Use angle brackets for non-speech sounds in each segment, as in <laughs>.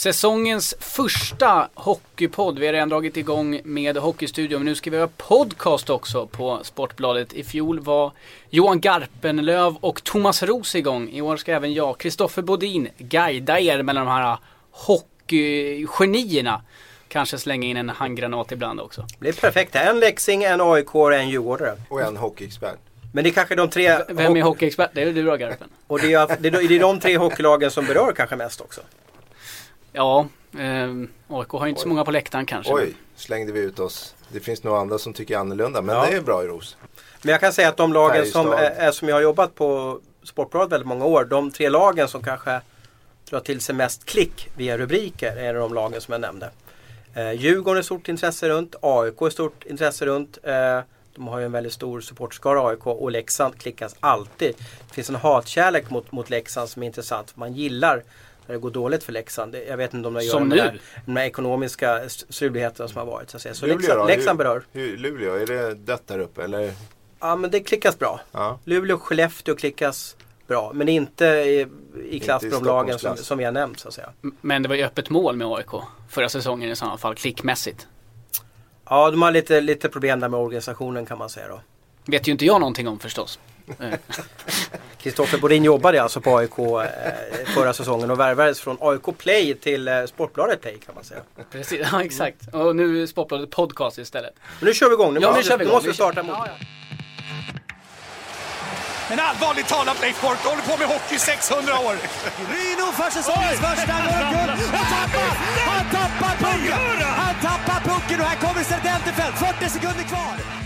Säsongens första hockeypodd. Vi har redan dragit igång med Hockeystudion men nu ska vi göra podcast också på Sportbladet. I fjol var Johan Garpenlöv och Thomas Roos igång. I år ska även jag, Kristoffer Bodin, guida er mellan de här hockeygenierna. Kanske slänga in en handgranat ibland också. Det blir perfekt. En Leksing, en AIK en Djurgårdare. Och en hockeyexpert. Men det är kanske de tre... Vem är hockeyexpert? Det är du då Garpen. Och det är, det är de tre hockeylagen som berör kanske mest också. Ja, eh, AIK har inte Oj. så många på läktaren kanske. Oj, slängde vi ut oss. Det finns nog andra som tycker annorlunda, men ja. det är bra i Ros. Men jag kan säga att de lagen som, är, som jag har jobbat på Sportbladet väldigt många år, de tre lagen som kanske drar till sig mest klick via rubriker är de lagen som jag nämnde. Eh, Djurgården är stort intresse runt, AIK är stort intresse runt. Eh, de har ju en väldigt stor supportskara AIK och Leksand klickas alltid. Det finns en hatkärlek mot, mot Leksand som är intressant. Man gillar när det går dåligt för Leksand. Jag vet inte om det gör som med nu? de här ekonomiska struligheterna som har varit. Så, att säga. så Luleå Leksand, Leksand berör. Hur, Luleå, är det dött där uppe eller? Ja men det klickas bra. Ja. Luleå och Skellefteå klickas bra. Men inte i, i klass med de lagen som, som vi har nämnt så att säga. Men det var ju öppet mål med AIK förra säsongen i sådana fall, klickmässigt. Ja, de har lite, lite problem där med organisationen kan man säga då. Vet ju inte jag någonting om förstås. <laughs> Kristoffer Bodin jobbade alltså på AIK eh, förra säsongen och värvades från AIK Play till eh, Sportbladet Play kan man säga. Precis, ja exakt. Och nu är Sportbladet Podcast istället. Men nu kör vi igång. Nu, ja, måste, nu kör vi igång. måste vi starta mot. Ja, ja. Men allvarligt talat Leif Boork, håller på med hockey i 600 år. Ryno för säsongens första guld. Han tappar! Han tappar pucken! Han tappar pucken och här kommer Serdenterfelt. 40 sekunder kvar.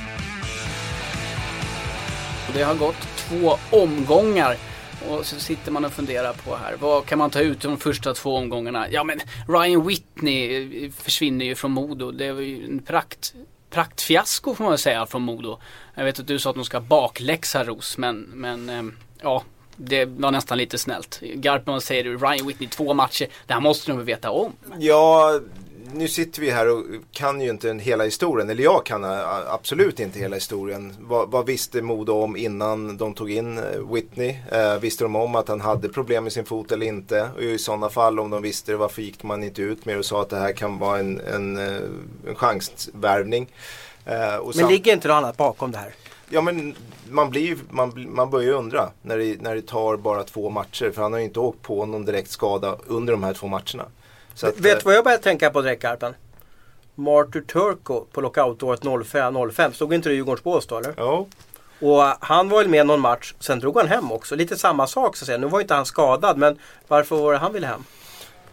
Det har gått två omgångar. Och så sitter man och funderar på här, vad kan man ta ut de första två omgångarna? Ja men Ryan Whitney eh, försvinner ju från Modo. Det var ju en prakt, praktfiasko får man säga från Modo. Jag vet att du sa att de ska bakläxa Ros men, men ehm, ja det var nästan lite snällt. Garpen, vad säger du? Ryan Whitney, två matcher. Det här måste de väl veta om? Ja, nu sitter vi här och kan ju inte hela historien, eller jag kan absolut inte hela historien. Vad, vad visste Modo om innan de tog in eh, Whitney? Eh, visste de om att han hade problem med sin fot eller inte? Och i sådana fall, om de visste det, varför gick man inte ut med och sa att det här kan vara en, en, eh, en chansvärvning? Eh, men ligger inte något annat bakom det här? Ja men man, blir, man, man börjar ju undra när det, när det tar bara två matcher. För han har ju inte åkt på någon direkt skada under de här två matcherna. Att, Vet du vad jag började tänka på direkt Garpen? Marty Turco på lockoutåret 05. Stod inte det i Djurgårdens bås då eller? Ja. Och han var väl med någon match, sen drog han hem också. Lite samma sak så att säga. Nu var inte han skadad men varför var det han ville hem?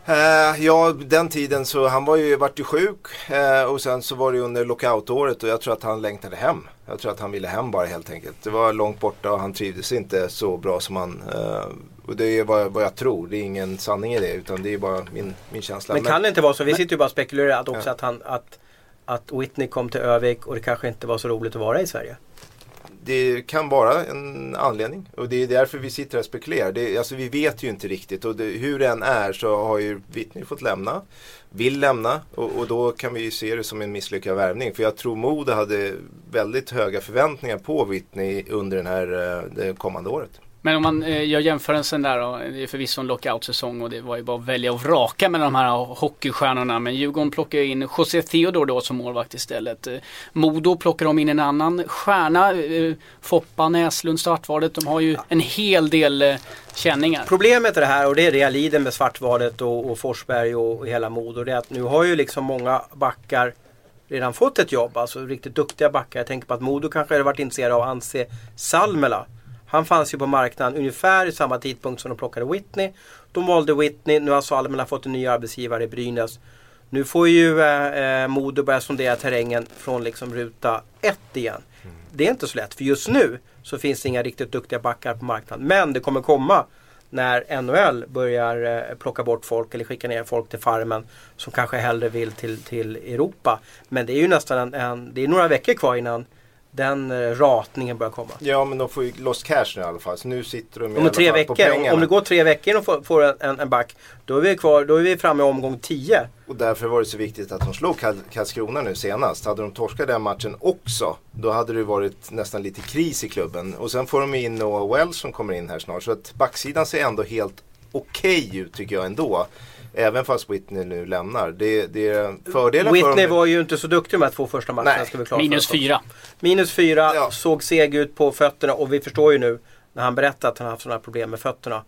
Uh, ja, den tiden så han var ju, vart ju sjuk uh, och sen så var det under lockoutåret och jag tror att han längtade hem. Jag tror att han ville hem bara helt enkelt. Det var långt borta och han trivdes inte så bra som han uh, och det är vad, vad jag tror. Det är ingen sanning i det utan det är bara min, min känsla. Men, men kan det inte vara så? Vi sitter ju bara och spekulerar att också ja. att, han, att, att Whitney kom till Övik och det kanske inte var så roligt att vara i Sverige det kan vara en anledning och det är därför vi sitter här och spekulerar. Det, alltså vi vet ju inte riktigt och det, hur det än är så har ju Whitney fått lämna, vill lämna och, och, då kan vi ju se det som en misslyckad värvning. För jag tror Modo hade väldigt höga förväntningar på Whitney under den här, eh, det kommande året. Men om man eh, gör jämförelsen där då, det är förvisso en lockout-säsong och det var ju bara att välja och vraka med de här hockeystjärnorna. Men Djurgården plockar in José Theodor då som målvakt istället. Eh, Modo plockar de in en annan stjärna, eh, Foppa Näslund, Svartvadet. De har ju en hel del eh, känningar. Problemet är det här och det är det jag lider med Svartvadet och, och Forsberg och, och hela Modo. Det är att nu har ju liksom många backar redan fått ett jobb, alltså riktigt duktiga backar. Jag tänker på att Modo kanske hade varit intresserad av Anse Salmela han fanns ju på marknaden ungefär i samma tidpunkt som de plockade Whitney. De valde Whitney, nu har Salmela fått en ny arbetsgivare i Brynäs. Nu får ju eh, eh, Modo börja sondera terrängen från liksom ruta ett igen. Mm. Det är inte så lätt för just nu så finns det inga riktigt duktiga backar på marknaden. Men det kommer komma när NHL börjar eh, plocka bort folk eller skicka ner folk till farmen som kanske hellre vill till, till Europa. Men det är ju nästan en, en det är några veckor kvar innan den eh, ratningen börjar komma. Ja men de får ju loss cash nu i alla fall. Så nu sitter de om tre veckor, Om det går tre veckor och får, en, en back. Då är vi kvar, då är vi framme i omgång 10. Och därför var det så viktigt att de slog Karlskrona nu senast. Hade de torskat den matchen också. Då hade det varit nästan lite kris i klubben. Och sen får de in Noah Wells som kommer in här snart. Så att backsidan ser ändå helt okej okay ut tycker jag ändå. Även fast Whitney nu lämnar. Det, det är fördelen Whitney för dem. var ju inte så duktig de här två första matcherna. Nej. Ska vi klara Minus fyra. Minus fyra, Ja. såg seg ut på fötterna och vi förstår ju nu när han berättar att han har haft sådana här problem med fötterna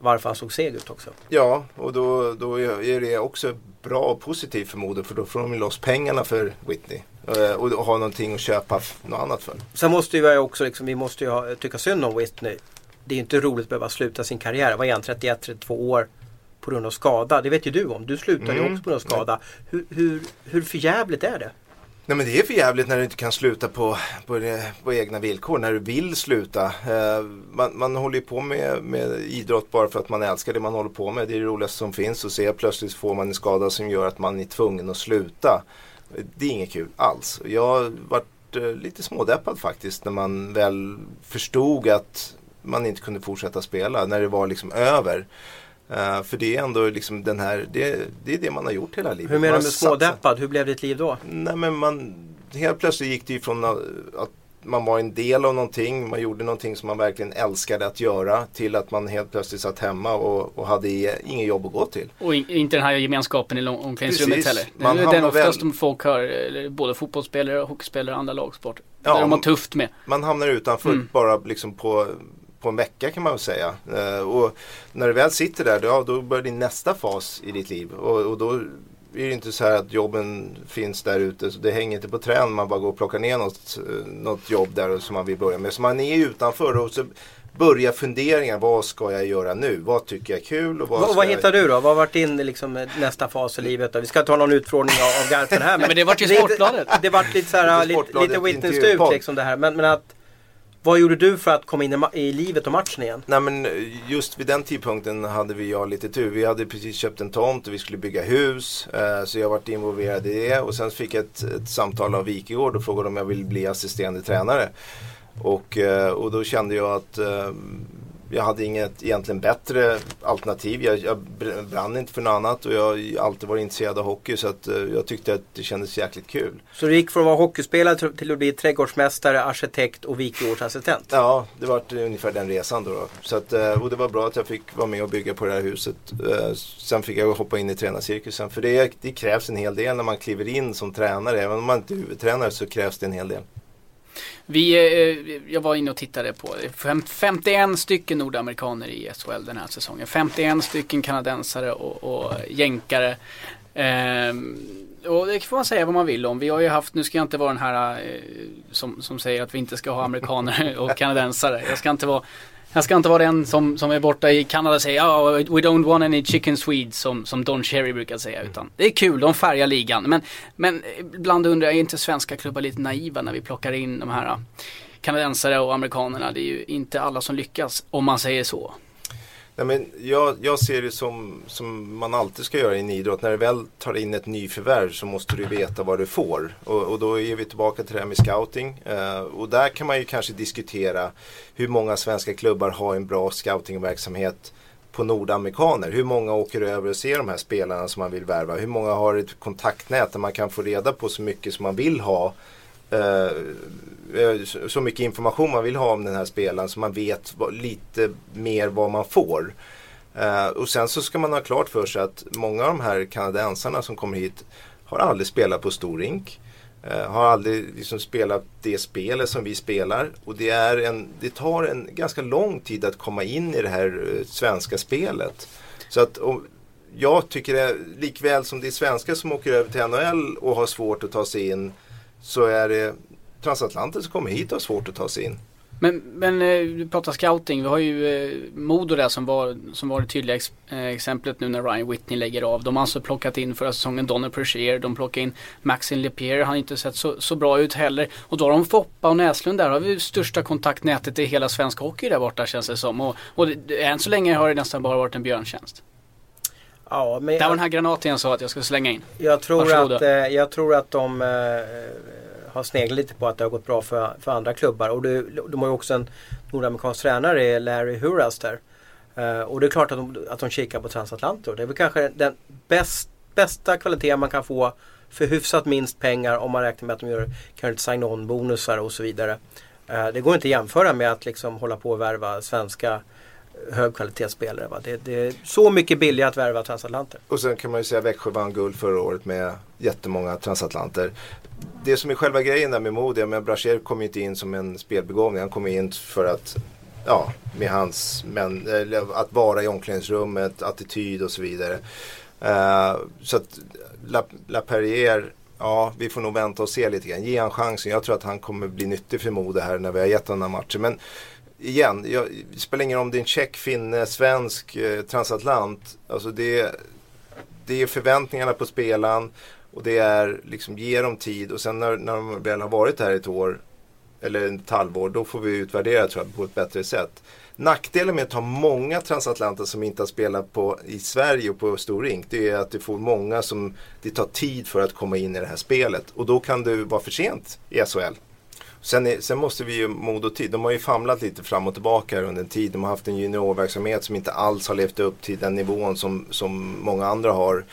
varför han såg seg ut också. Ja, och då, då är det också bra och positivt för Modo för då får de loss pengarna för Whitney. Eh, Och ha någonting att köpa något annat för. Sen måste ju jag också, liksom, vi måste ju ha, tycka synd om Whitney. Det är inte roligt att behöva sluta sin karriär. Vad är han, 31-32 år på grund av skada? Det vet ju du om. Du slutade ju Mm. också på grund av skada. Hur, hur, hur förjävligt är det? Nej men det är för jävligt när du inte kan sluta på, på, på egna villkor, när du vill sluta. Eh, man, man håller ju på med, med idrott bara för att man älskar det man håller på med. Det är det roligaste som finns och se plötsligt får man en skada som gör att man är tvungen att sluta. Det är inget kul alls. Jag har varit eh, lite smådeppad faktiskt när man väl förstod att man inte kunde fortsätta spela, när det var liksom över. Eh, för det är ändå liksom den här, det, det är det man har gjort hela livet. Hur menar du med smådeppad? Hur blev ditt liv då? Nej men man, helt plötsligt gick det ju från att man var en del av någonting, man gjorde någonting som man verkligen älskade att göra till att man helt plötsligt satt hemma och, och hade inget jobb att gå till. Och in, inte den här gemenskapen i omklädningsrummet Precis. heller. Det Man är den oftast väl- folk har, både fotbollsspelare, hockeyspelare och andra lagsporter. Ja, där de har tufft med. Man hamnar utanför Mm. bara liksom på, på en vecka kan man väl säga. Eh, och när du väl sitter där, ja, då börjar din nästa fas i ditt liv. Och, och då är det inte så här att jobben finns där ute. Det hänger inte på trän, man bara går och plockar ner något, eh, något jobb där som man vill börja med. Så man är utanför och så börjar funderingar, vad ska jag göra nu? Vad tycker jag är kul? Och vad, Vad, vad jag... hittar du då? Vad har varit din liksom, nästa fas i livet? Då? Vi ska ta någon utfrågning av, av Garpen här. men det vart ju Sportbladet. Det vart lite, så här, Lite lite, ut liksom det här. Men, men att, vad gjorde du för att komma in i, i livet och matchen igen? Nej men eh, just vid den tidpunkten hade vi jag lite tur. Vi hade precis köpt en tomt och vi skulle bygga hus. Eh, så jag varit involverad i det. Och sen fick jag ett, ett samtal av Wikegård och frågade om jag ville bli assisterande tränare. Och, eh, och då kände jag att eh, jag hade inget egentligen bättre alternativ. Jag, jag br- brann inte för något annat och jag har alltid varit intresserad av hockey. Så att, eh, jag tyckte att det kändes jäkligt kul. Så du gick från att vara hockeyspelare till- att bli trädgårdsmästare, arkitekt och Wikegårdsassistent? Ja, det var ungefär den resan då. då. Så att, eh, och det var bra att jag fick vara med och bygga på det här huset. Eh, Sen fick jag hoppa in i tränarcirkusen. För det, det krävs en hel del när man kliver in som tränare. Även om man inte är huvudtränare så krävs det en hel del. Vi, eh, eh, jag var inne och tittade på det. 51 stycken nordamerikaner i SHL den här säsongen. 51 stycken kanadensare och, och jänkare. Ehm, och det får man säga vad man vill om. Vi har ju haft, nu ska jag inte vara den här eh, som, som säger att vi inte ska ha amerikaner <laughs> och kanadensare. Jag ska inte vara jag ska inte vara den som, som är borta i Kanada och säger oh, we don't want any chicken Swedes som, som Don Cherry brukar säga. Utan det är kul, de färgar ligan. Men, men ibland undrar jag, är inte svenska klubbar lite naiva när vi plockar in de här äh, kanadensare och amerikanerna? Det är ju inte alla som lyckas, om man säger så. Nej, men jag, jag ser det som, som man alltid ska göra i en idrott. När du väl tar in ett nyförvärv så måste du veta vad du får. Och, och då är vi tillbaka till det här med scouting. Eh, och där kan man ju kanske diskutera hur många svenska klubbar har en bra scoutingverksamhet på nordamerikaner. Hur många åker över och ser de här spelarna som man vill värva? Hur många har ett kontaktnät där man kan få reda på så mycket som man vill ha? Eh, eh så- mycket information man vill ha om den här spelaren så man vet lite mer vad man får. Eh, och sen så ska man ha klart för sig att många av de här kanadensarna som kommer hit har aldrig spelat på stor rink. Eh, har aldrig liksom spelat det spelet som vi spelar. Och det, är en, det tar en ganska lång tid att komma in i det här eh, svenska spelet. Så att jag tycker det, likväl som det är svenskar som åker över till NHL och har svårt att ta sig in så är det transatlanter som kommer hit och har svårt att ta sig in. Men, men eh, du pratar scouting. Vi har ju eh, Modo där som var, som var det tydliga ex, eh, exemplet nu när Ryan Whitney lägger av. De har alltså plockat in förra säsongen Donner Persier. De plockade in Maxin Lepierre. Han har inte sett så, så bra ut heller. Och då har de Foppa och Näslund där. har vi största kontaktnätet i hela svensk hockey där borta känns det som. Och, och det, än så länge har det nästan bara varit en björntjänst. Ja, men Där var den här granaten jag sa att jag ska slänga in. jag, tror Varsågoda. att, eh, jag tror att de eh, har sneglat lite på att det har gått bra för, för andra klubbar. Och det, de har ju också en nordamerikansk tränare, Larry Huras där. Eh, och det är klart att de, att de kikar på transatlanter. Det är väl kanske den bäst, bästa kvaliteten man kan få för hyfsat minst pengar om man räknar med att de gör kanske sign-on bonusar och så vidare. Det går inte att jämföra med att liksom hålla på och värva svenska högkvalitetsspelare. Va? Det, det är så mycket billigare att värva transatlanter. Och sen kan man ju säga att Växjö vann guld förra året med jättemånga transatlanter. Det som är själva grejen där med Modia, men Brashear kom ju inte in som en spelbegåvning. Han kom in för att, ja, med hans, men, att vara i omklädningsrummet, attityd och så vidare. Uh, så att La, La Perrier, ja vi får nog vänta och se lite grann. Ge han chansen. Jag tror att han kommer bli nyttig för Modo här när vi har gett honom den här matchen. Men igen, jag, det spelar ingen roll om det är en tjeck, finne, svensk, eh, transatlant. Alltså det, det är förväntningarna på spelaren och det är liksom ge dem tid och sen när, när de väl har varit här ett år eller ett halvår då får vi utvärdera tror jag, på ett bättre sätt. Nackdelen med att ha många transatlanter som inte har spelat på, i Sverige och på stor rink det är att du får många som det tar tid för att komma in i det här spelet och då kan du vara för sent i SHL. Sen, är, sen måste vi ju mod och tid. De har ju famlat lite fram och tillbaka här under en tid. De har haft en juniorverksamhet som inte alls har levt upp till den nivån som, som många andra har.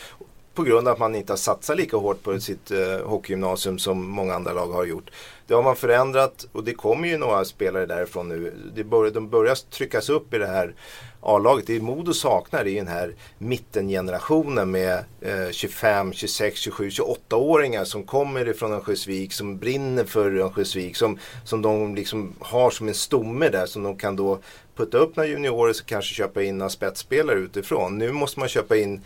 På grund av att man inte har satsat lika hårt på sitt eh, hockeygymnasium som många andra lag har gjort. Det har man förändrat och det kommer ju några spelare därifrån nu. Det bör, de börjar tryckas upp i det här A-laget. Det Modo saknar är den här mittengenerationen med eh, 25, 26, 27, 28-åringar som kommer ifrån Örnsköldsvik, som brinner för Örnsköldsvik, som, som de liksom har som en stomme där som de kan då putta upp några juniorer och kanske köpa in några spetsspelare utifrån. Nu måste man köpa in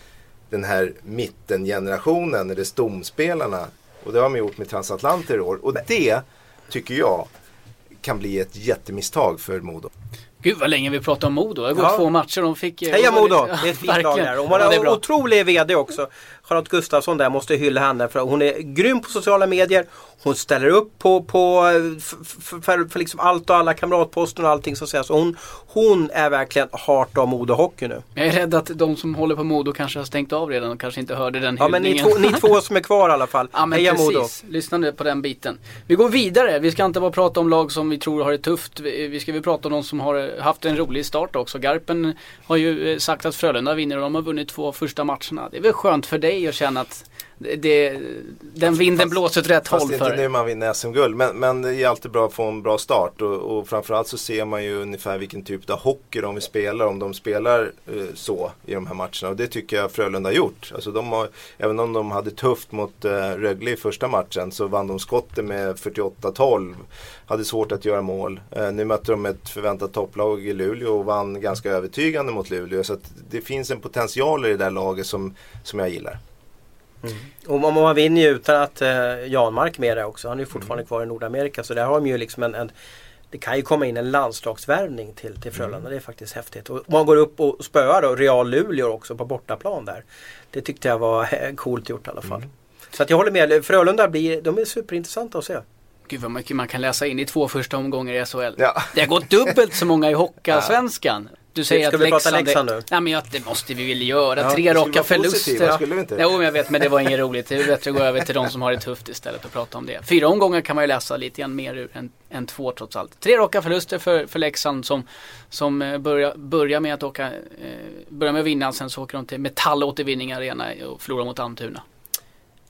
den här mittengenerationen, eller stomspelarna. Och det har man gjort med transatlanter i år. Och det tycker jag kan bli ett jättemisstag för Modo. Gud vad länge vi pratar om Modo. Det har gått ja. två matcher. De fick, eh, Heja Modo! Det är ett fint lag där. Och man har otrolig VD också. Charlotte Gustafsson där måste hylla henne för hon är grym på sociala medier. Hon ställer upp på, på för, för, för liksom allt och alla kamratposter och allting som sägs. Hon, hon är verkligen hart av Modo Hockey nu. Jag är rädd att de som håller på Modo kanske har stängt av redan och kanske inte hörde den Ja men ni två, ni två som är kvar i alla fall. <laughs> Ja, men Heja precis. Modo! Lyssna nu på den biten. Vi går vidare. Vi ska inte bara prata om lag som vi tror har det tufft. Vi ska väl prata om de som har haft en rolig start också. Garpen har ju eh, sagt att Frölunda vinner och de har vunnit två första matcherna. Det är väl skönt för dig att känna att det, den vinden fast, blåser åt rätt fast håll. Fast inte nu man vinner SM-guld. Men, men det är alltid bra att få en bra start. Och, och framförallt så ser man ju ungefär vilken typ av hockey de vill spela. Om de spelar eh, så i de här matcherna. Och det tycker jag Frölunda har gjort. Alltså de har, även om de hade tufft mot eh, Rögle i första matchen så vann de skottet med 48-12. Hade svårt att göra mål. Eh, nu mötte de ett förväntat topplag i Luleå och vann ganska övertygande mot Luleå. Så det finns en potential i det där laget som, som jag gillar. Mm. Och man, vinner ju utan att eh, Janmark med det också. Han är ju fortfarande mm. kvar i Nordamerika. Så där har de ju liksom en, en det kan ju komma in en landslagsvärvning till, till Frölunda. Mm. Det är faktiskt häftigt. Och man går upp och spöar då Real Luleå också på bortaplan där. Det tyckte jag var eh, coolt gjort i alla fall. Mm. Så att jag håller med. Frölunda blir, de är superintressanta att se. Gud vad mycket man kan läsa in i två första omgångar i SHL. Ja. Det har gått dubbelt så många i <laughs> Hockeyallsvenskan. Du säger Ska att vi Leksand, prata Leksand nu? Nej men ja, det måste vi väl göra. Ja, Tre raka förluster. Skulle vi inte? Jo men jag vet men det var inget roligt. Det är bättre att gå över till de som har det tufft istället och prata om det. Fyra omgångar kan man ju läsa lite grann mer ur än, än två trots allt. Tre raka förluster för, för Leksand som, som eh, börjar, börjar med att åka, eh, börjar med att vinna. Sen så åker de till Metallåtervinning Arena och förlorar mot Almtuna.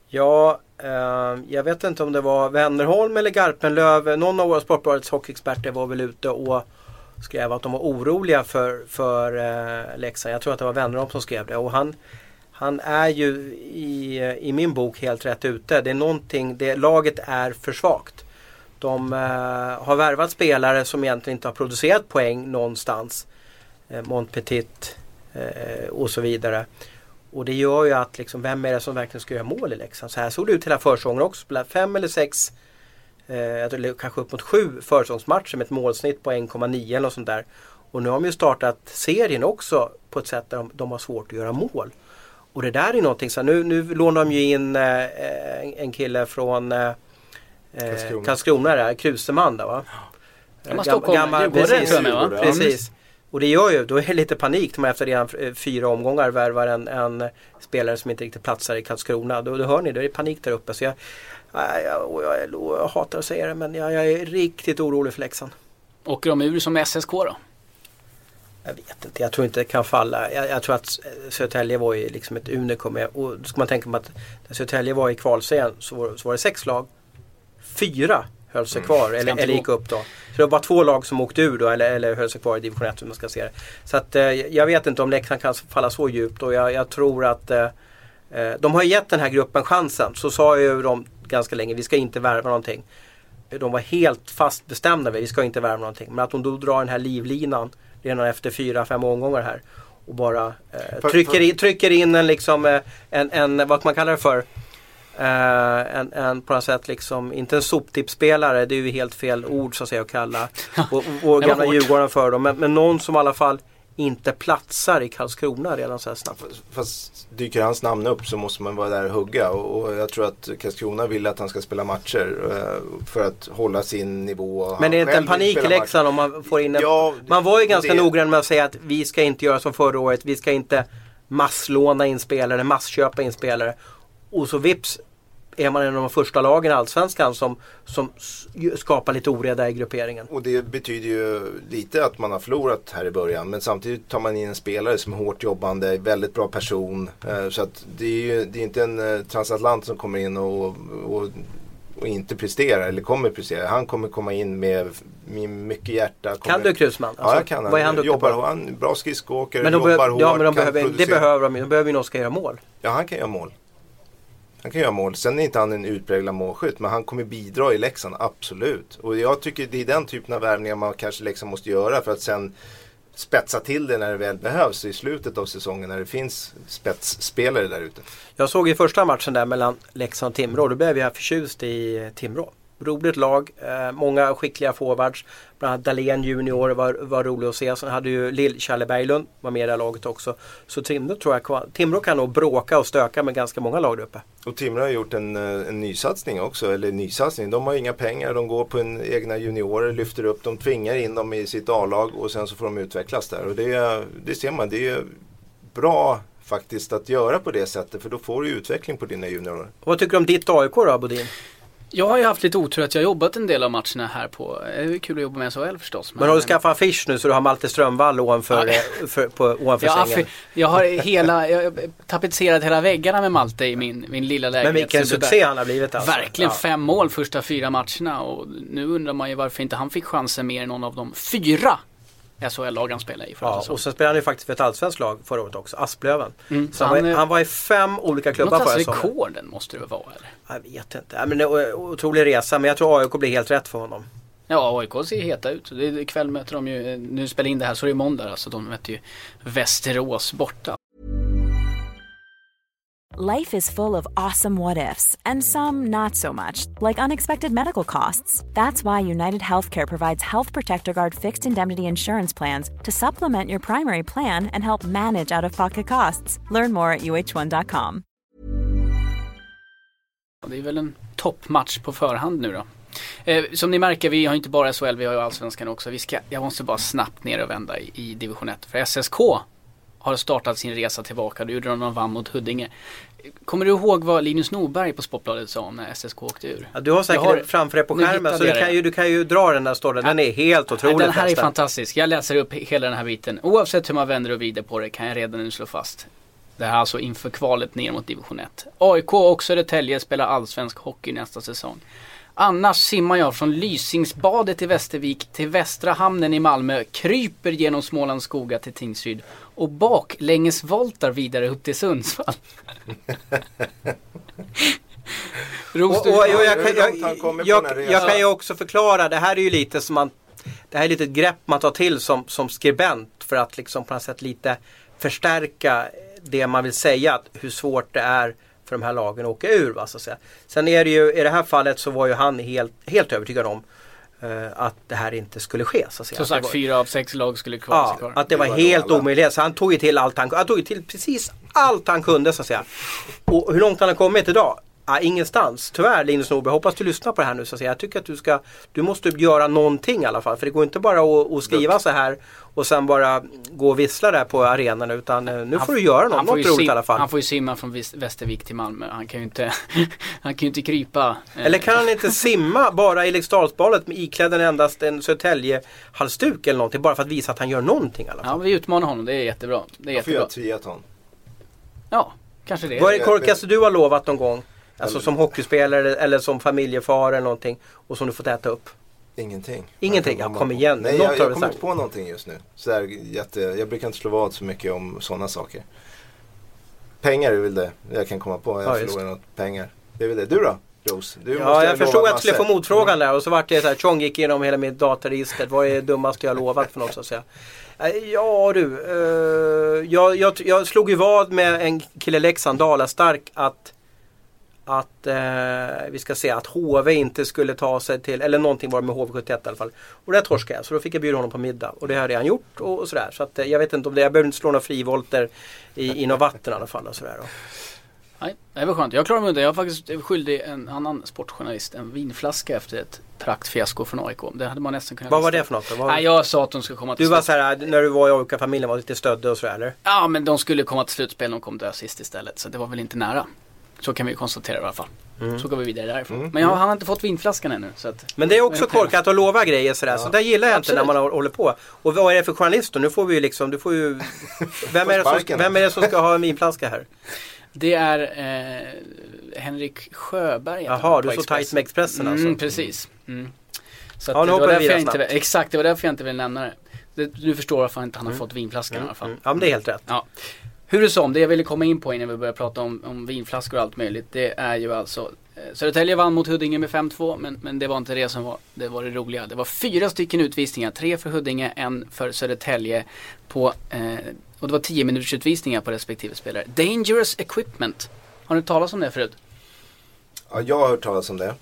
Ja, eh, jag vet inte om det var Wennerholm eller Garpenlöv. Någon av våra Sportbladets hockeyexperter var väl ute och skrev att de var oroliga för, för eh, Leksand. Jag tror att det var Wennerholm som skrev det. Och han, han är ju i, eh, i min bok helt rätt ute. Det är någonting, det, laget är för svagt. De eh, har värvat spelare som egentligen inte har producerat poäng någonstans. Eh, Montpetit eh, och så vidare. Och det gör ju att liksom, vem är det som verkligen ska göra mål i Leksand? Så här såg det ut hela försäsongen också. Fem eller sex, eh, kanske upp mot sju försäsongsmatcher med ett målsnitt på 1,9 eller något sånt där. Och nu har de ju startat serien också på ett sätt där de, de har svårt att göra mål. Och det där är någonting, så nu, nu lånar de ju in eh, en kille från eh, Karlskrona, Karlskrona där, Kruseman då va? Gammal Stockholm, gammal, precis, precis. Och det gör ju, då är det lite panik när man efter redan eh, fyra omgångar värvar en, en, spelare som inte riktigt platsar i Karlskrona. Då, då hör ni, det är panik där uppe. Så jag, jag, jag, jag, jag hatar att säga det men jag, jag är riktigt orolig för Leksand. Åker de ur som SSK då? Jag vet inte, jag tror inte det kan falla. Jag, jag tror att Södertälje var ju liksom ett unikum. Och då ska man tänka på att när Södertälje var i kvalserien så var, så var det sex lag. Fyra höll sig kvar Ska eller, eller gick upp då. Så det var bara två lag som åkte ur då eller, eller höll sig kvar i division 1 hur man ska se det. Så att eh, jag vet inte om Leksand kan falla så djupt och jag, jag tror att eh, eh, de har gett den här gruppen chansen. Så sa ju de ganska länge, vi ska inte värva någonting. De var helt fast bestämda vid, vi ska inte värva någonting. Men att de då drar den här livlinan redan efter fyra, fem omgångar här. Och bara eh, trycker, in, trycker in en liksom, eh, en, en, vad man kallar det för? Eh, en, en på något sätt liksom, inte en soptippspelare, det är ju helt fel ord så att säga att kalla var gamla. Djurgården för dem. Men, men någon som i alla fall inte platsar i Karlskrona redan så här snabbt. Fast dyker hans namn upp så måste man vara där och hugga och, och jag tror att Karlskrona vill att han ska spela matcher eh, för att hålla sin nivå. Men det är inte en själv vill panik i spela Leksand om man får in en... Ja, Man var ju ganska det- noggrann med att säga att vi ska inte göra som förra året. Vi ska inte masslåna in spelare, massköpa in spelare. Och så vips är man en av de första lagen i Allsvenskan som, som skapar lite oreda i grupperingen. Och det betyder ju lite att man har förlorat här i början. Men samtidigt tar man in en spelare som är hårt jobbande, väldigt bra person. Eh, Så att det är ju det är inte en eh, transatlant som kommer in och, och, och inte presterar eller kommer prestera. Han kommer komma in med, mycket hjärta. Kommer, Kan du Krusman? Ja, jag kan. Vad är han jobbar, på? Han bra skridskoåkare, jobbar behöver, hårt, ja, men de behöver, det behöver de ju. De behöver ju någon som ska göra mål. Ja, han kan göra mål. Han kan göra mål. Sen är inte han en utpräglad målskytt, men han kommer bidra i Leksand, absolut. Och jag tycker det är den typen av värvningar man kanske Leksand måste göra för att sen spetsa till det när det väl behövs i slutet av säsongen när det finns spetsspelare där ute. Jag såg i första matchen där mellan Leksand och Timrå. Då blev jag förtjust i Timrå. Roligt lag, eh, många skickliga forwards. Bland annat Dahlén junior var, var rolig att se. Sen hade ju Lill-Challe Berglund var med i det här laget också. Så Timrå tror jag Timrå kan nog bråka och stöka med ganska många lag där uppe. Och Timrå har gjort en, eh, en nysatsning också, eller nysatsning. De har inga pengar, de går på en egna juniorer, lyfter upp dem, tvingar in dem i sitt A-lag och sen så får de utvecklas där. Och det, det ser man, det är bra faktiskt att göra på det sättet för då får du utveckling på dina juniorer. Och vad tycker du om ditt AIK då Bodin? Jag har ju haft lite otur att jag har jobbat en del av matcherna här på, det är kul att jobba med SHL förstås. Men har du skaffat affisch nu så du har Malte Strömvall ovanför, Ja. eh, för, på, ovanför jag, sängen? jag har hela, jag tapetserat hela väggarna med Malte i min, min lilla lägenhet. Men vilken succé han har blivit alltså. Verkligen Ja. fem mål första fyra matcherna och nu undrar man ju varför inte han fick chansen mer än någon av de fyra SHL-lag han spelade i förra Ja, och sen spelade han ju faktiskt för ett allsvenskt lag förra året också, Asplöven. Mm, så han, han var, är- han var i fem olika Något klubbar förra säsongen. rekorden måste det vara eller? Jag vet inte. Ja, men det är otrolig resa men jag tror AIK blir helt rätt för honom. Ja, AIK ser heta ut. Det är, ikväll möter de ju, nu spelar in det här så det är måndag alltså. De möter ju Västerås borta. Life is full of awesome what ifs, and some not so much, like unexpected medical costs. That's why United Healthcare provides Health Protector Guard fixed indemnity insurance plans to supplement your primary plan and help manage out of pocket costs. Learn more at uh1.com. Det är väl en toppmatch på förhand nu då. Eh, som ni märker, vi har inte bara SHL, vi har ju Allsvenskan också. Vi ska, jag måste bara snabbt ner och vända i, i division 1. För SSK har startat sin resa tillbaka. Det gjorde de när de vann mot Huddinge. Kommer du ihåg vad Linus Norberg på Sportbladet sa om när SSK åkte ur? Ja, du har säkert har- framför dig på skärmen så du kan, ju, du kan ju dra den där storyn. Den är helt otrolig Den här är förresten. fantastisk. Jag läser upp hela den här biten. Oavsett hur man vänder och vrider på det kan jag redan nu slå fast. Det här är alltså inför kvalet ner mot division 1. AIK och Södertälje spelar allsvensk hockey nästa säsong. Annars simmar jag från Lysingsbadet i Västervik till Västra hamnen i Malmö, kryper genom Smålands skogar till Tingsryd och baklängesvoltar vidare upp till Sundsvall. <laughs> Ros, Och, och, och jag, kan, jag, kan ju också förklara, det här är ju lite som man Det här är lite ett grepp man tar till som, som skribent för att liksom på något sätt lite förstärka det man vill säga, att hur svårt det är för de här lagen att åka ur. Va, så att säga. Sen är det ju, i det här fallet så var ju han helt, helt övertygad om att det här inte skulle ske. Så. Som sagt, var- fyra av sex lag skulle kvala sig Ja, kvar. att det var Det var helt omöjligt. Så han tog ju till allt han Han tog ju till precis allt han kunde så att säga. Och hur långt han har kommit idag? Ja, ingenstans. Tyvärr Linus Norberg, hoppas du lyssnar på det här nu så att säga. Jag tycker att du ska Du måste göra någonting i alla fall. För det går inte bara att, att skriva så här och sen bara gå och vissla där på arenan utan eh, nu får du göra något, han något roligt i alla fall. Han får ju simma från Västervik till Malmö. Han kan ju inte, <laughs> han kan ju inte krypa. eh, Eller kan han inte simma bara i Eriksdalsbadet med iklädd en endast en Södertälje-halsduk eller någonting bara för att visa att han gör någonting i alla fall. Ja, vi utmanar honom. Det är jättebra. Det är Jag får jättebra. göra triathlon. Ja, kanske det. Vad är det korkaste du har lovat någon gång? Alltså som hockeyspelare eller som familjefar eller någonting. Och som du fått äta upp. Ingenting. Ingenting? Ja, kom igen. Nej, Något jag, har jag kommer inte på någonting just nu. Så här, jätte, jag brukar inte slå vad så mycket om sådana saker. Pengar är väl det jag kan komma på. Jag Ja, förlorar något pengar. Det är väl det. Du då? Rose? Du Ja, jag förstod att jag skulle få motfrågan där och så vart det så här, Tjong gick igenom hela mitt dataregister. Vad är det dummaste jag lovat för något så att säga? Eh, Ja du, eh, jag, jag, jag slog ju vad med en kille i Leksand, Dalastark, att att eh, vi ska se att HV inte skulle ta sig till, eller någonting var det med HV71 i alla fall. Och det torskade jag så då fick jag bjuda honom på middag. Och det har jag redan gjort och, och sådär. Så att, eh, jag vet inte om det, jag behöver inte slå några frivolter i, i något vatten i alla fall. Och sådär, då. Nej, det var skönt. Jag klarar mig undan. Jag var faktiskt skyldig en annan sportjournalist en vinflaska efter ett praktfiasko från AIK. Det hade man nästan kunnat Vad var det för något? Vad- Nej, jag sa att de skulle komma till Du var så här, när du var i AIK-familjen var lite stöddig och sådär eller? Ja, men de skulle komma till slutspel. De kom dö sist istället. Så det var väl inte nära. Så kan vi konstatera i alla fall. Så går vi vidare därifrån. Mm. Men jag, han har inte fått vinflaskan ännu. Så att, Men det är också korkat att lova grejer sådär. Så där gillar jag inte när Absolut. man håller på. Och vad är det för journalist då? Nu får vi ju liksom, du får ju... <laughs> Vem är det som, vem är det som ska ha en vinflaska här? Det är eh, Henrik Sjöberg. han Jaha, du är så tajt med Expressen alltså. Mm, precis. Mm. Så att Ja, nu det hoppar var vi vidare inte, snabbt. Exakt, det var därför jag inte ville nämna det. det du förstår varför inte han har fått vinflaskan i alla fall. Mm. Ja men det är helt rätt. Ja. Hur det som, det jag ville komma in på innan vi börjar prata om, om vinflaskor och allt möjligt. Det är ju alltså eh, Södertälje vann mot Huddinge med 5-2 men, men det var inte det som var det, var det roliga. Det var fyra stycken utvisningar. Tre för Huddinge, en för Södertälje. På, eh, och det var 10 minuters utvisningar på respektive spelare. Dangerous equipment. Har ni talat om det förut? Ja, jag har hört talas om det.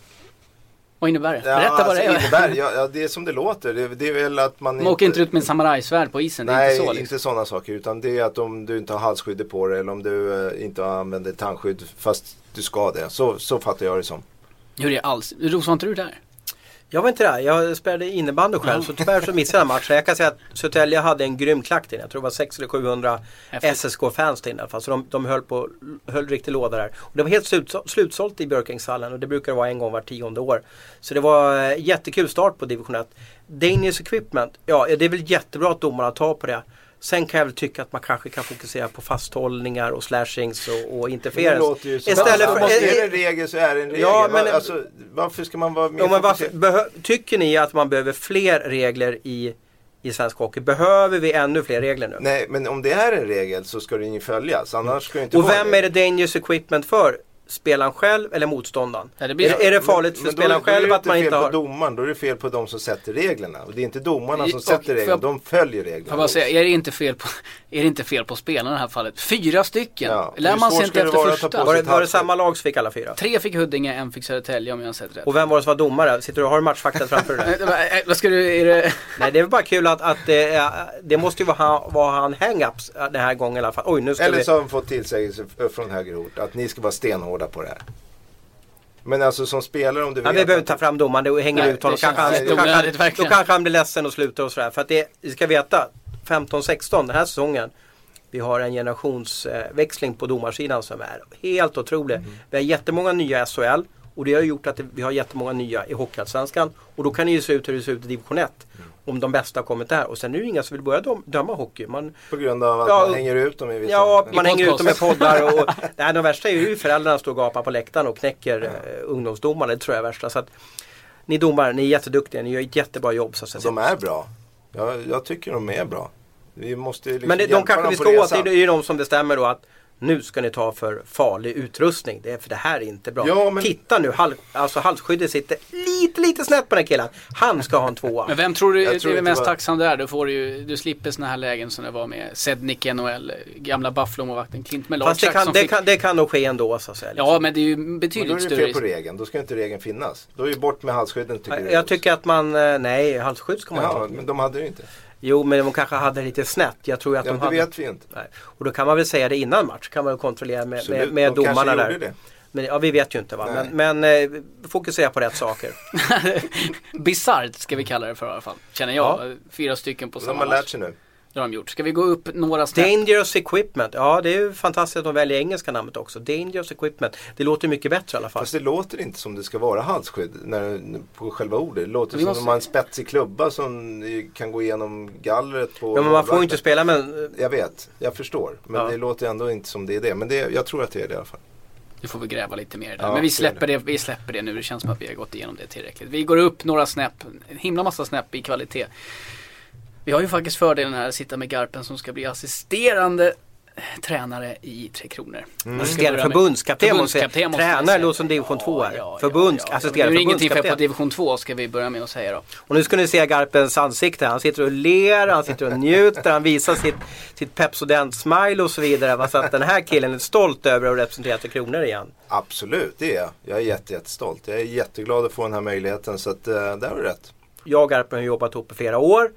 Vad innebär det? Ja, Berätta vad alltså, det är. Innebär, ja, ja, det är som det låter. Det, det är väl att man Man åker inte ut med en samurajsvärd på isen, Nej, inte så inte, liksom. sådana saker. Utan det är att om du inte har halsskyddet på dig eller om du eh, inte använder tandskydd fast du ska det. Så, så fattar jag det som. Hur är det alls? Ros, var inte du där? Jag var inte där. Jag spelade innebandy själv så tyvärr så missade jag matchen. Jag kan säga att Södertälje hade en grym klack där. Jag tror det var 600 eller 700 Häftigt. SSK-fans inne i alla fall. Så de, de höll på, höll riktigt låda där. Och det var helt slut, slutsålt i Björkängshallen och det brukar vara en gång var tionde år. Så det var eh, jättekul start på division 1. Danish Equipment, ja det är väl jättebra att domarna tar på det. Sen kan jag väl tycka att man kanske kan fokusera på fasthållningar och slashings och, och Det som Istället för- eh, är det en regel så är det en regel. Ja, men- alltså, varför ska man vara mer Ja, varför, tycker ni att man behöver fler regler i, i svensk hockey? Behöver vi ännu fler regler nu? Nej, men om det är en regel så ska den ju följas. Annars ska det inte Och vara vem är det dangerous equipment för? Spelaren själv eller motståndaren? Ja, det blir- är, det- är det farligt för Men då- spelaren då är det själv att man fel inte på har... domaren, då är det fel på de som sätter reglerna. Och det är inte domarna som och- sätter reglerna, jag- de följer reglerna. jag bara säga, är det inte fel på, <laughs> är det inte fel på spelarna i det här fallet? Fyra stycken! Ja, Lär man sig inte det efter första? på Var det, var det samma lag som fick alla fyra? Tre fick Huddinge, en fick Södertälje om jag har sett rätt. Och vem var det som var domare? Sitter du, har du matchfaktat framför dig? <laughs> Eh, vad- ska du, är det... <laughs> Nej det är väl bara kul att, att det, är- det måste ju vara, han- vara han hang-ups den här gången i alla fall. Oj nu ska Eller vi... så har de fått tillsägelse från höger ort att ni ska vara stenhårda på det här. Men alltså som spelare om du Ja, vet vi behöver inte ta fram domaren, det hänger Nej, ut honom. Kanske han, då, kanske då kanske han blir ledsen och slutar och sådär. För att det, vi ska veta, 15-16 den här säsongen. Vi har en generationsväxling på domarsidan som är helt otrolig. Mm. Vi har jättemånga nya i SHL och det har gjort att vi har jättemånga nya i Hockeyallsvenskan. Och då kan det ju se ut hur det ser ut i division 1. Mm. Om de bästa har kommit där. Och sen är det ju inga som vill börja döm- döma hockey. Man, På grund av att Ja, man hänger ut dem i vissa... Ja, man I hänger ut dem med podcast. poddar och, och <laughs> nej, de värsta är ju föräldrarna står och gapar på läktaren och knäcker eh, ungdomsdomarna. Det tror jag är värsta. Så att, ni domare, ni är jätteduktiga. Ni gör ett jättebra jobb. Så att säga. De är bra. Jag, jag tycker de är bra. Vi måste liksom Men det, de kanske vi ska åt, det är ju de som bestämmer då att nu ska ni ta för farlig utrustning. Det är, för det här är inte bra. Ja, men- Titta nu, hal, alltså halsskyddet sitter lite, lite snett på den här killen. Han ska ha en tvåa. Men vem tror du Jag är tror är mest bara- tacksam där? Du, får ju, du slipper såna här lägen som det var med Sednik i NHL, gamla Buffalo-målvakten Clint Fast det Melarchak kan, som det, fick... kan, det kan nog ske ändå så att säga. liksom. Ja, men det är ju Men då betydligt är det fel på regeln. Då ska inte regeln finnas. Då är ju bort med halsskydden tycker du. jag tycker att man, eh, nej halsskydd ska man Ja, inte ha. men de hade det ju inte. Jo, men de kanske hade lite snett. Jag tror att Ja, de det hade... vet vi inte. Nej. Och då kan man väl säga det innan match. Kan man väl kontrollera med, med, Absolut, med de domarna där. det. Men, ja, vi vet ju inte va. Nej. Men, men eh, fokusera på rätt saker. <laughs> Bisarrt ska vi kalla det för i alla fall. Känner jag. Fyra stycken på De samma har lärt match. sig nu. Det har de gjort. Ska vi gå upp några snäpp? Dangerous equipment. Ja, det är ju fantastiskt att de väljer engelska namnet också. Dangerous equipment. Det låter mycket bättre i alla fall. Fast det låter inte som det ska vara halsskydd när, på själva ordet. Det låter Vi som måste- om man har en spetsig klubba som kan gå igenom gallret på Ja, men man får ju inte spela med... Jag vet, jag förstår. Men Ja. det låter ändå inte som det är det. Men det, jag tror att det är det i alla fall. Nu får vi gräva lite mer det. Ja, Men vi släpper det. vi släpper det nu. Det känns som att vi har gått igenom det tillräckligt. Vi går upp några snäpp, en himla massa snäpp i kvalitet. Vi har ju faktiskt fördelen här att sitta med Garpen som ska bli assisterande tränare i Tre Kronor. Mm. Assisterande förbundskapten. Förbundskapten måste Tränare låter som division 2 här. Ja, ja, Förbunds, ja, ja. assisterande Det är ingenting för på division 2 ska vi börja med att säga då. Och nu ska ni se Garpens ansikte. Han sitter och ler, han sitter och njuter, han visar sitt, sitt Pepsodent-smile och så vidare. Så att den här killen är stolt över att representera Tre Kronor igen. Absolut, det är jag. Jag är jätte, jättestolt. Jag är jätteglad att få den här möjligheten så att eh, där har du rätt. Jag och Garpen har jobbat ihop i flera år.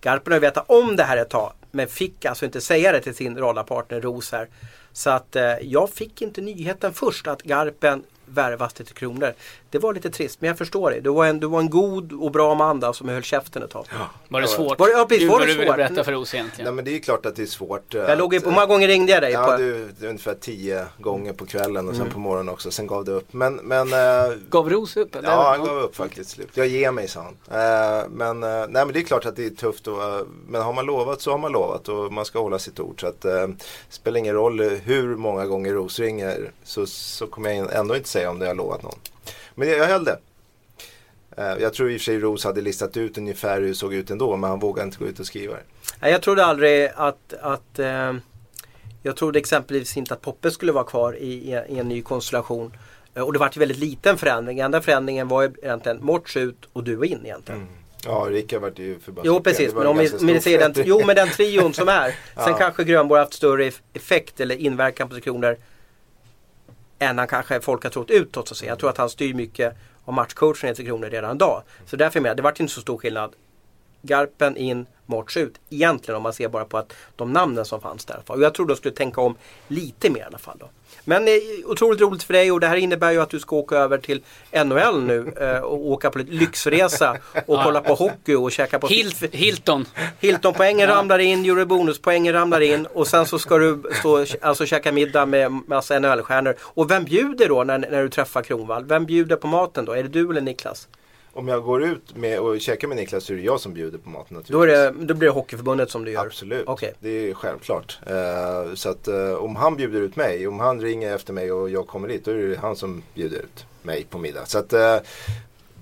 Garpen har ju vetat om det här ett tag. Men fick alltså inte säga det till sin radarpartner Ros här. Så att eh, jag fick inte nyheten först att Garpen värvas till Tre Kronor. Det var lite trist men jag förstår det. Du var en, du var en god och bra man där som höll käften ett tag. Var det svårt? Var det- ja, precis, var det du ville svårt? berätta för oss egentligen. Nej men det är klart att det är svårt. Jag låg ju, att, hur många gånger ringde jag dig? Ja, på? du, det är ungefär tio gånger på kvällen och sen Mm. på morgonen också. Sen gav det upp. Men, men eh, Gav Ros upp? eller? Ja, han gav upp faktiskt slut. Jag ger mig, sa han. Eh, men, eh, nej, men det är klart att det är tufft. Och, men har man lovat så har man lovat och man ska hålla sitt ord. Så att, det spelar ingen roll hur många gånger Ros ringer så, så kommer jag ändå inte säga om det jag har lovat någon. Men jag, höll det. Eh, jag tror i och för sig Ros hade listat ut ungefär hur det såg ut ändå men han vågade inte gå ut och skriva det. Jag trodde aldrig att, att eh, Jag trodde exempelvis inte att Poppe skulle vara kvar i, i, en ny konstellation. Eh, Och det var ju väldigt liten förändring. Enda förändringen var ju egentligen Morts ut och du in egentligen. Ja, Rickard vart ju förbannad. Jo precis, var men en om vi, ser den, jo, men den trion som är. <laughs> Sen Ja. kanske Grönborg haft större eff- effekt eller inverkan på Kronor än han kanske folk har trott utåt. Så att säga. Jag tror att han styr mycket av matchcoachen i Tre Kronor redan idag. Så därför med, det vart inte så stor skillnad. Garpen in, Morts ut. Egentligen om man ser bara på att de namnen som fanns där. Och jag tror de skulle tänka om lite mer i alla fall. Då. Men eh, otroligt roligt för dig och det här innebär ju att du ska åka över till NHL nu eh, och åka på lite lyxresa och kolla på hockey och käka på Hilt, Hilton. Hilton-poängen ramlar in, Eurobonus-poängen ramlar in och sen så ska du stå alltså käka middag med massa NHL-stjärnor. Och vem bjuder då när, när du träffar Kronwall? Vem bjuder på maten då? Är det du eller Niklas? Om jag går ut med och käkar med Niklas så är det jag som bjuder på maten naturligtvis. Då, det, då blir det Hockeyförbundet som du gör? Absolut, Okej. det är självklart. Eh, så att eh, om han bjuder ut mig, om han ringer efter mig och jag kommer dit, då är det han som bjuder ut mig på middag. Så att eh,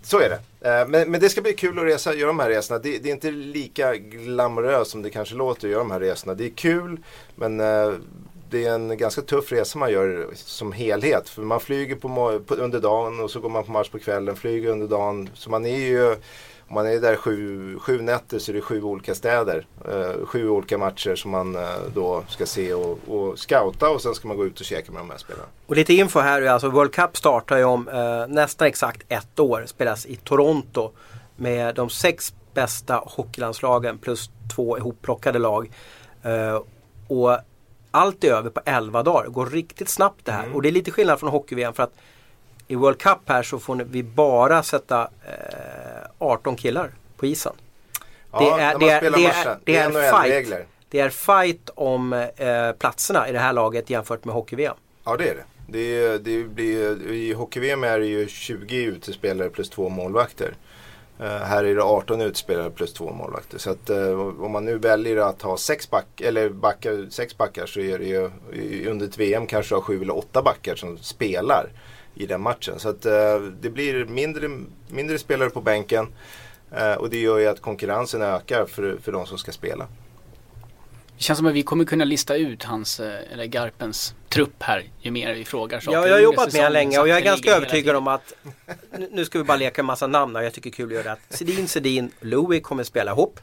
så är det. Men, men det ska bli kul att resa, göra de här resorna. Det, det är inte lika glamoröst som det kanske låter att göra de här resorna. Det är kul, men det är en ganska tuff resa man gör som helhet. För man flyger på, på, under dagen och så går man på match på kvällen, flyger under dagen. Så man är ju om man är där sju, sju nätter så är det sju olika städer. Eh, sju olika matcher som man eh, då ska se och, och scouta och sen ska man gå ut och käka med de här spelarna. Och lite info här, är alltså World Cup startar ju om eh, nästan exakt ett år. Spelas i Toronto med de sex bästa hockeylandslagen plus två ihopplockade lag. Eh, och allt är över på 11 dagar. Det går riktigt snabbt det här. Och det är lite skillnad från hockey-VM för att i World Cup här så får vi bara sätta eh, 18 killar på isen. Ja, Det är- det är- det är- det fight. regler. Det är fight om eh, platserna i det här laget jämfört med hockey-VM. Ja det är det. det, det blir, I hockey-VM är det ju 20 utespelare plus två målvakter. Eh, här är det 18 utspelare plus två målvakter. Så att eh, om man nu väljer att ha sex, back, eller backar, sex backar så är det ju under ett VM kanske ha sju eller åtta backar som spelar i den matchen. Så att eh, det blir mindre, mindre spelare på bänken. Eh, och det gör ju att konkurrensen ökar för, för de som ska spela. Det känns som att vi kommer kunna lista ut hans, eh, eller Garpens trupp här ju mer vi frågar saker. Ja, jag har jobbat med honom länge och jag är ganska övertygad om att nu- ska vi bara leka en massa namn här. Jag tycker det är kul att göra det. Sedin, Sedin, Louis kommer spela ihop.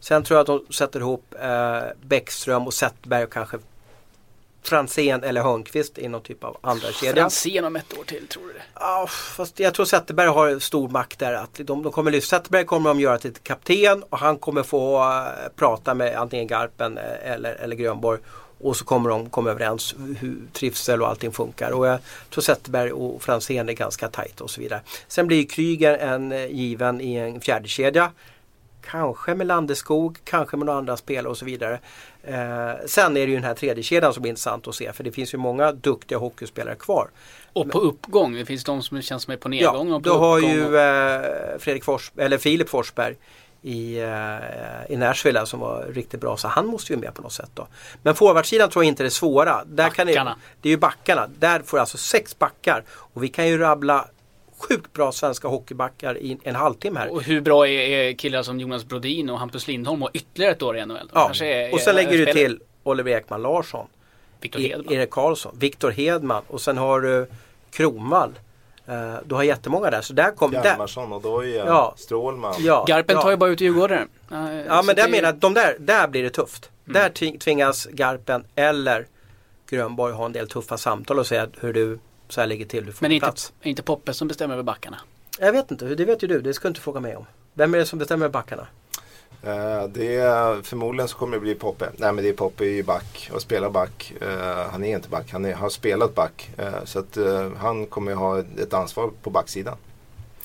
Sen tror jag att de sätter ihop eh, Bäckström och Zetterberg och kanske Franzén eller Hörnqvist i någon typ av andra kedja. Franzén om ett år till, tror du det? Ja, fast jag tror Zetterberg har stor makt där. Att de, de kommer, lyfta- Zetterberg kommer de göra till kapten och han kommer få eh, prata med antingen Garpen eh, eller, eller Grönborg. Och så kommer de komma överens hur trivsel och allting funkar. Och jag tror Zetterberg och Franzén är ganska tajta och så vidare. Sen blir Kryger en eh, given i en fjärde kedja Kanske med Landeskog, kanske med några andra spelare och så vidare. Eh, sen är det ju den här tredje kedjan som är intressant att se för det finns ju många duktiga hockeyspelare kvar. Och på uppgång. Det finns de som känns som är på nedgång Ja, och på då har ju och- eh, Fredrik Fors, eller Filip Forsberg i, eh, i Nashville som var riktigt bra. Så han måste ju med på något sätt då. Men forwardsidan tror jag inte är det svåra. Där kan det, Backarna. det är ju backarna. Där får alltså sex backar. Och vi kan ju rabbla sjukt bra svenska hockeybackar i en halvtimme här. Och hur bra är, är killar som Jonas Brodin och Hampus Lindholm och ytterligare ett år i NHL? Ja. kanske är- Och sen är- lägger du till Oliver Ekman Larsson. Viktor E- Hedman. Erik Karlsson, Viktor Hedman och sen har du Kronwall. Eh, du har jättemånga där. Så där kom... Där, Hjalmarsson, Odoja, Ja. Strålman. ja, Garpen ja. tar ju bara ut djurgårdare. Ja men där menar jag att de där, där blir det tufft. Där tving- tvingas Garpen eller Grönborg ha en del tuffa samtal och säga hur du så här ligger till. Du får Men inte, plats. inte Poppe som bestämmer över backarna. Jag vet inte, det vet ju du. Det ska du inte fråga mig om. Vem är det som bestämmer backarna? Eh, det är, förmodligen så kommer det bli Poppe. Nej men det är Poppe är ju back och spelar back. Eh, han är inte back, han är, har spelat back. Eh, så att eh, han kommer ha ett ansvar på backsidan.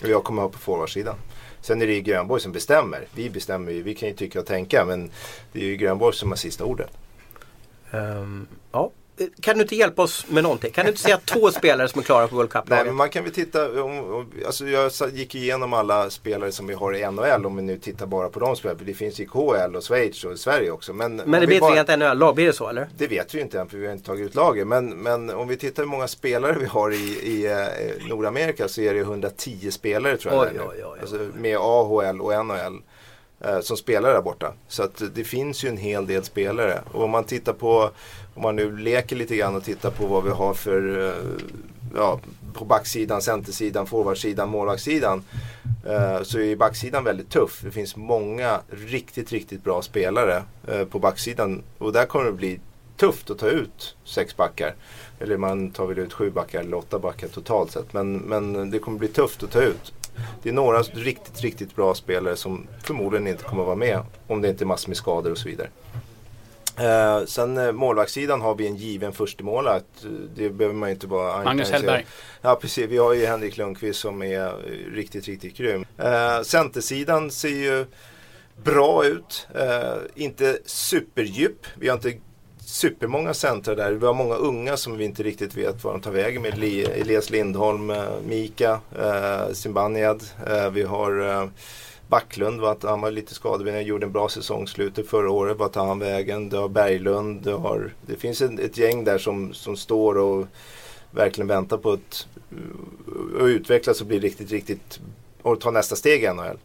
Och jag kommer ha på forwardsidan. Sen är det ju Grönborg som bestämmer. Vi bestämmer ju, vi kan ju tycka och tänka men det är ju Grönborg som har sista ordet. Ehm, ja. Kan du inte hjälpa oss med någonting? Kan du inte säga två <laughs> spelare som är klara på World Nej Cup-laget? men man kan väl titta, om, alltså jag gick igenom alla spelare som vi har i NHL om vi nu tittar bara på de spelarna. För det finns i KHL och Schweiz och Sverige också. Men, Men det blir bara- ett rent NHL-lag, blir det så eller? Det vet vi ju inte än för vi har inte tagit ut lager. Men, men om vi tittar hur många spelare vi har i, i eh, Nordamerika så är det 110 spelare tror jag. Oj, nu. oj, oj, oj. Alltså, med AHL och NHL eh, Eh, som spelar där borta. Så att det finns ju en hel del spelare. Och om man tittar på, om man nu leker lite grann och tittar på vad vi har för eh, ja, på backsidan, centersidan, forwardsidan, målvaktssidan. Eh, så är backsidan väldigt tuff. Det finns många riktigt, riktigt bra spelare på backsidan. Och där kommer det bli tufft att ta ut sex backar. Eller man tar väl ut sju backar eller åtta backar totalt sett. Men, men det kommer bli tufft att ta ut. Det är några riktigt, riktigt bra spelare som förmodligen inte kommer att vara med. Om det inte är massor med skador och så vidare. Eh, sen eh, målvaktssidan har vi en given förstemålvakt. Eh, Det behöver man ju inte bara Magnus. Hellberg. Ja precis, vi har ju Henrik Lundqvist som är eh, riktigt, riktigt grym. Eh, centersidan ser ju bra ut. Eh, inte superdjup. Vi har inte supermånga centrar där. Vi har många unga som vi inte riktigt vet var de tar vägen med. Li- Elias Lindholm, eh, Mika, eh, Zimbaniad. Eh, vi har eh, Backlund, vart han var lite skadebenägen, gjorde en bra säsong slutet förra året. Vart tar han vägen? Du har Berglund, du har, det finns ett, ett gäng där som, som står och verkligen väntar på att uh, utvecklas och bli riktigt, riktigt och ta nästa steg i NHL.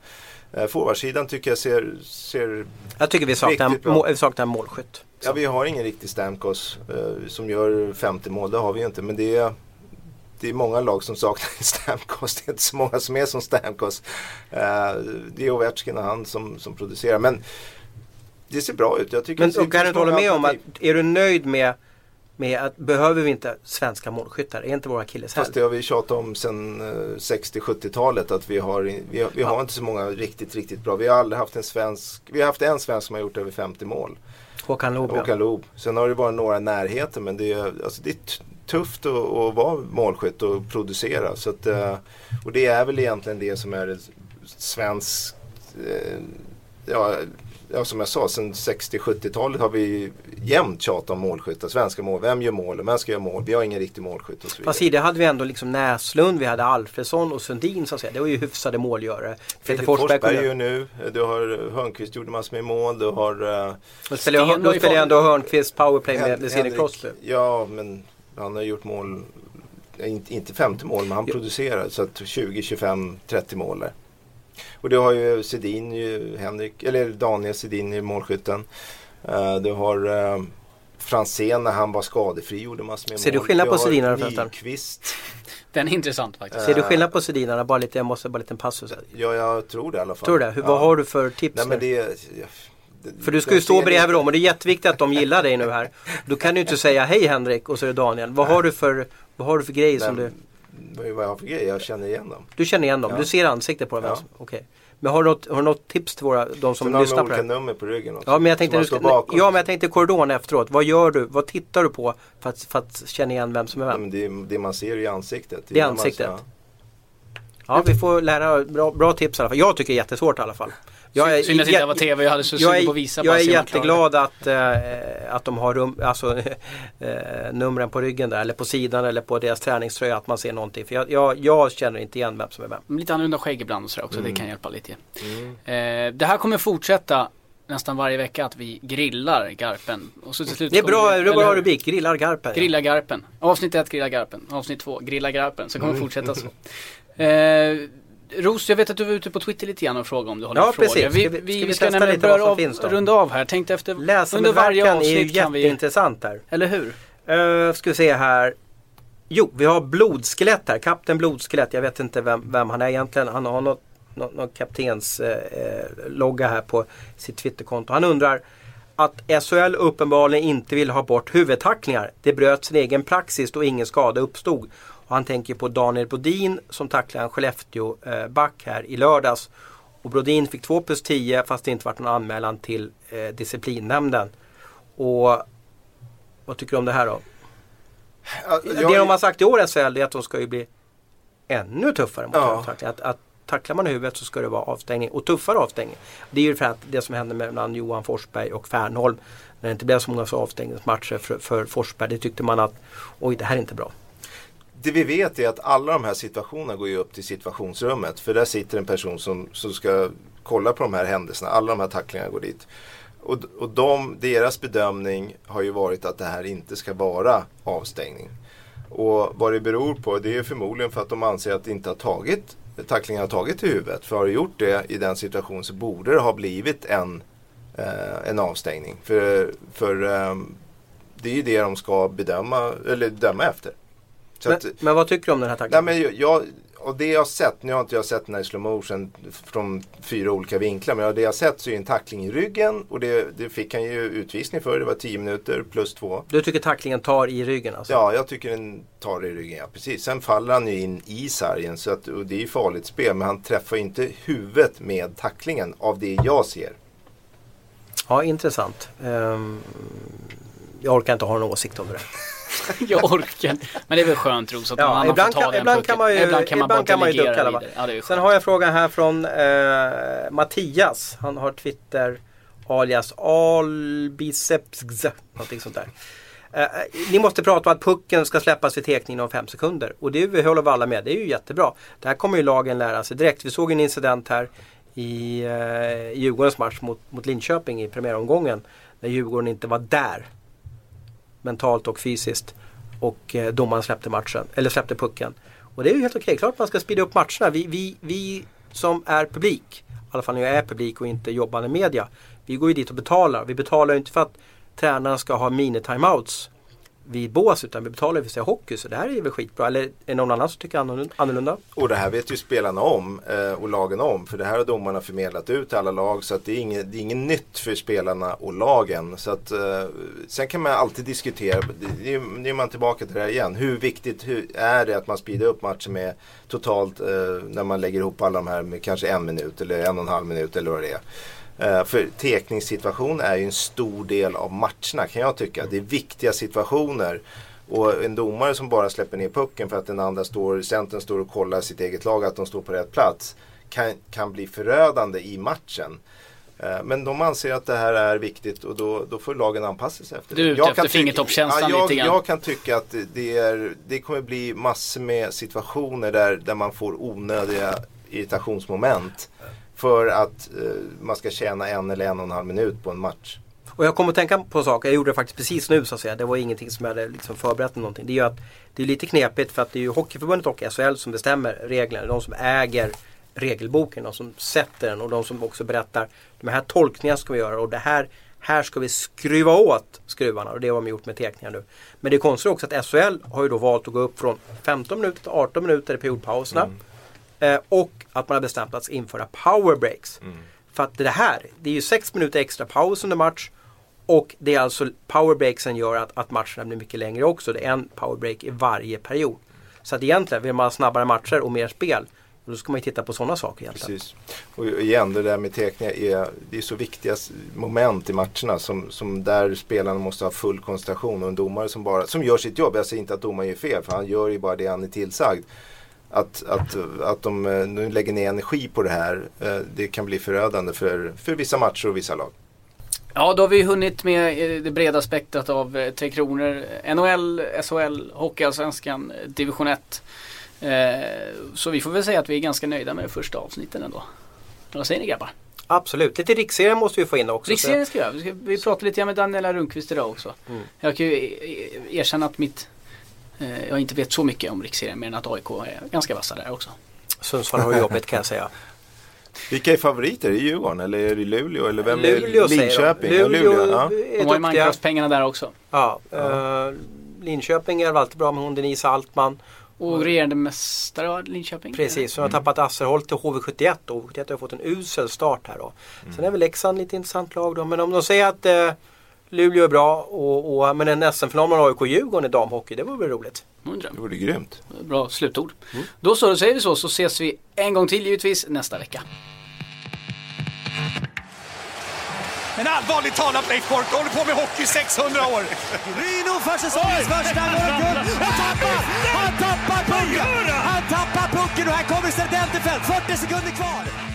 Eh, Forwardsidan tycker jag ser, ser Jag tycker vi saknar, Riktigt bra. må, vi saknar målskytt. Ja, vi har ingen riktig Stamkos eh, som gör 50 mål. Det har vi ju inte. Men det är, det är många lag som saknar <laughs> Stamkos. Det är inte så många som är som Stamkos. Eh, det är Ovechkin och han som, som producerar. Men det ser bra ut. Jag tycker Men och kan du inte hålla med om att, är du nöjd med, med att, behöver vi inte svenska målskyttar? Är inte våra akilleshäl? Fast det har vi tjatat om sedan eh, 60-70-talet att vi har, vi, har- vi har inte så många riktigt, riktigt bra. Vi har aldrig haft en svensk, vi har haft en svensk som har gjort över 50 mål. Håkan Loob ja. Håkan Loob. Sen har det varit några närheter men det är, alltså det är tufft att, att vara målskytt och producera. Så att, eh, och det är väl egentligen det som är svensk eh, ja, ja, som jag sa, sen 60-70-talet har vi jämt tjatat om målskyttar. Svenska mål. Vem gör mål? Vem ska göra mål? Vi har ingen riktig målskytt och så vidare. Fast tidigare hade vi ändå liksom Näslund, vi hade Alfredsson och Sundin så att säga. Det var ju hyfsade målgörare. Peter Forsberg Forsberg ju nu. Du har Hörnqvist gjorde massor med mål. Du har eh, Då spelar ju spelar jag fått- ändå Hörnqvist powerplay med, Hen- med Sidney Crosby. Ja, men han har gjort mål. eh, Inte, inte 50 mål, men han producerar. Så att 20, 25, 30 mål där. Och du har ju Sedin, ju Henrik, eller Daniel Sedin i målskytten. Eh, du har uh, Franzén när han var skadefri gjorde massor med Ser du mål. skillnad på har Sedin och förresten? Nyqvist. Den är intressant faktiskt. Ser du skillnad på Sedinarna? Bara lite, jag måste bara en liten passus. Ja, jag tror det i alla fall. Tror du det? Hur, ja. Vad har du för tips? Nej, men det, det, För du ska ju stå bredvid dem och det är jätteviktigt att de gillar dig nu här. Då kan du inte säga hej Henrik och så är det Daniel. Vad har du för, vad har du för grej som du... Vad vad jag för grej? Jag känner igen dem. Du känner igen dem? Ja. Du ser ansiktet på dem? Ja. alltså? Okej. Men har du, något, har du något tips till våra, de som Sen lyssnar på det här? nummer på ryggen också. Ja men jag tänkte, du ja, men jag tänkte korridoren efteråt. Vad gör du? Vad tittar du på för att, för att känna igen vem som är Ja, vem? men det, det man ser i ansiktet. Det är när man- ansiktet. ja. Ja, vi får lära bra, bra tips i alla fall. Jag tycker det är jättesvårt i alla fall. Jag är, Synd att det inte var TV, jag hade så sugen är, på att visa. jag är jätteglad att, eh, att de har rum, alltså, <laughs> eh, numren på ryggen där eller på sidan eller på deras träningströja att man ser någonting. För jag, jag, jag känner inte igen vem som är vem. Lite annorlunda skägg ibland och sådär också, Mm. det kan hjälpa lite. Eh, det här kommer fortsätta nästan varje vecka att vi grillar Garpen. Och så till slut Det är bra, vi- bra rubrik, grillar Garpen. Grilla Garpen. Avsnitt 1 Grilla Garpen. Avsnitt 2 Grilla Garpen. Så kommer Mm. fortsätta så. <laughs> Ros, jag vet att du var ute på Twitter lite grann och frågade om du har Ja, några frågor. precis. Vi, Ska vi- vi, ska vi ska nämligen lite vad börja av, runda av här. Tänkte efter under varje Läsarmedverkan är ju avsnitt kan vi jätteintressant där. Eller hur? Uh, ska vi se här. Jo, vi har blodskelett här. Kapten Blodskelett. Jag vet inte vem, vem han är egentligen. Han har något, något, något kaptens eh, eh, logga här på sitt Twitterkonto. Han undrar att SHL uppenbarligen inte vill ha bort huvudtacklingar. Det bröt sin egen praxis då ingen skada uppstod. Och han tänker på Daniel Brodin som tacklade en Skellefteå-back här i lördags. Och Brodin fick 2 plus 10 fast det inte varit någon anmälan till eh, disciplinnämnden. Och vad tycker du om det här då? Ja, Det jag- de har sagt i år SHL är att de ska ju bli ännu tuffare mot Ja. Att, att tacklar man huvudet så ska det vara avstängning och tuffare avstängning. Det är ju för att det som hände mellan Johan Forsberg och Fernholm. När det inte blev så många avstängningsmatcher för, för Forsberg. Det tyckte man att oj det här är inte bra. Det vi vet är att alla de här situationerna går ju upp till situationsrummet. För där sitter en person som, som ska kolla på de här händelserna. Alla de här tacklingarna går dit. Och, och de, deras bedömning har ju varit att det här inte ska vara avstängning. Och vad det beror på det är förmodligen för att de anser att det inte har tagit tacklingen har tagit i huvudet. För har det gjort det i den situationen så borde det ha blivit en, eh, en avstängning. För, för eh, det är ju det de ska bedöma, eller döma efter. Men, att, men vad tycker du om den här nej, tacklingen? men jag- och det jag har sett, nu har inte jag sett den här i slow motion från fyra olika vinklar. Men det jag har sett så är en tackling i ryggen och det, det fick han ju utvisning för. Det var 10 minuter plus två. Du tycker tacklingen tar i ryggen alltså? Ja, jag tycker den tar i ryggen. Ja, precis. Sen faller han ju in i sargen så att, och det är ju farligt spel. Men han träffar ju inte huvudet med tacklingen av det jag ser. Ja, intressant. Ehm, jag orkar inte ha någon åsikt om det. <laughs> <laughs> Jag orkar. Men det är väl skönt Ros att någon Ja, annan ibland får ta kan, den ibland pucken. kan man ju, ibland kan man ibland kan man ju ducka alla. Ja, Sen har jag frågan här från eh, Mattias. Han har Twitter alias albiceps någonting sånt där. Eh, ni måste prata om att pucken ska släppas vid tekningen om fem sekunder. Och det håller vi alla med. Det är ju jättebra. Det här kommer ju lagen lära sig direkt. Vi såg en incident här i eh, Djurgårdens match mot, mot Linköping i premiäromgången. När Djurgården inte var där. Mentalt och fysiskt. Och eh, domaren släppte matchen, eller släppte pucken. Och det är ju helt okej. Klart man ska speeda upp matcherna. Vi, vi, vi som är publik, i alla fall när jag är publik och inte jobbande media. Vi går ju dit och betalar. Vi betalar ju inte för att tränaren ska ha mini-timeouts vid bås utan vi betalar för att se hockey. Så det här är väl skitbra. Eller är det någon annan som tycker annorlunda- Och det här vet ju spelarna om eh, och lagen om. För det här har domarna förmedlat ut till alla lag. Så att det är inget, det är inget nytt för spelarna och lagen. Så att, eh, sen kan man alltid diskutera. Nu är man tillbaka till det här igen. Hur viktigt hur är det att man speedar upp matchen med totalt eh, när man lägger ihop alla de här med kanske en minut eller en och en halv minut eller vad det är. Eh, För tekningssituation är ju en stor del av matcherna kan jag tycka. Det är viktiga situationer. Och en domare som bara släpper ner pucken för att den andra står, centern står och kollar sitt eget lag att de står på rätt plats. Kan, kan bli förödande i matchen. Eh, Men de anser att det här är viktigt och då, då får lagen anpassa sig efter Du är det. ute Jag efter fingertoppskänslan ja, jag, lite grann. Jag kan tycka att det, är, det kommer bli massor med situationer där, där man får onödiga irritationsmoment. För att eh, man ska tjäna en eller en och en halv minut på en match. Och jag kommer att tänka på saker. Jag gjorde det faktiskt precis nu så att säga. Det var ingenting som jag hade liksom förberett eller någonting. Det är ju att det är lite knepigt för att det är ju Hockeyförbundet och SHL som bestämmer reglerna. De som äger regelboken, de som sätter den och de som också berättar de här tolkningarna ska vi göra och det här här ska vi skruva åt skruvarna och det har de gjort med teckningar nu. Men det är konstigt också att SHL har ju då valt att gå upp från 15 minuter till 18 minuter i periodpauserna. Eh, och att man har bestämt att införa power breaks. För att det här, det är ju 6 minuter extra paus under match. Och det är alltså power breaksen gör att, att matcherna blir mycket längre också. Det är en power break i varje period. Så att egentligen, vill man ha snabbare matcher och mer spel. Då ska man ju titta på sådana saker egentligen. Precis. Och igen, det där med teckningar är, det är så viktiga moment i matcherna som, som där spelarna måste ha full koncentration och en domare som bara, som gör sitt jobb. Jag säger inte att domaren gör fel för han gör ju bara det han är tillsagd. Att, att, att de eh, nu lägger ner energi på det här. Eh, det kan bli förödande för, för vissa matcher och vissa lag. Ja, då har vi hunnit med eh, det breda spektrat av Tre Kronor, NHL, SHL, Hockeyallsvenskan, Division 1. Eh, så vi får väl säga att vi är ganska nöjda med det första avsnittet ändå. Vad säger ni grabbar? Absolut, lite riksserien måste vi få in också. Riksserien ska vi göra. Vi, ska, vi pratade lite grann med Daniela Rundqvist idag också. Mm. Jag kan ju erkänna att mitt jag inte vet så mycket om riksserien mer än att AIK är ganska vassa där också. Sundsvall har jobbet kan jag säga. Vilka är favoriter? Är det Djurgården eller är det Luleå? Eller vem Luleå är säger de. Linköping? Ja, Luleå Luleå ja. är De har ju. Minecraft-pengarna där också. Ja, eh, Linköping är alltid bra med hon Denise Altman. Och regerande mästare var Linköping. Precis, så har tappat Asserholt till HV71 och HV71 har fått en usel start här då. Sen är väl Leksand lite intressant lag då. Men om de säger att eh, Luleå är bra och, och men en SM-final med AIK-Djurgården i damhockey, det vore väl roligt. Det vore grymt. Bra slutord. Då så, då säger vi så, så ses vi en gång till givetvis nästa vecka. Men allvarligt talat Leif Boork, du håller på med hockey i 600 år. För säsongens första guld! Han tappar! Han tappar pucken! Han tappar pucken och här kommer Serdenterfelt! 40 sekunder kvar!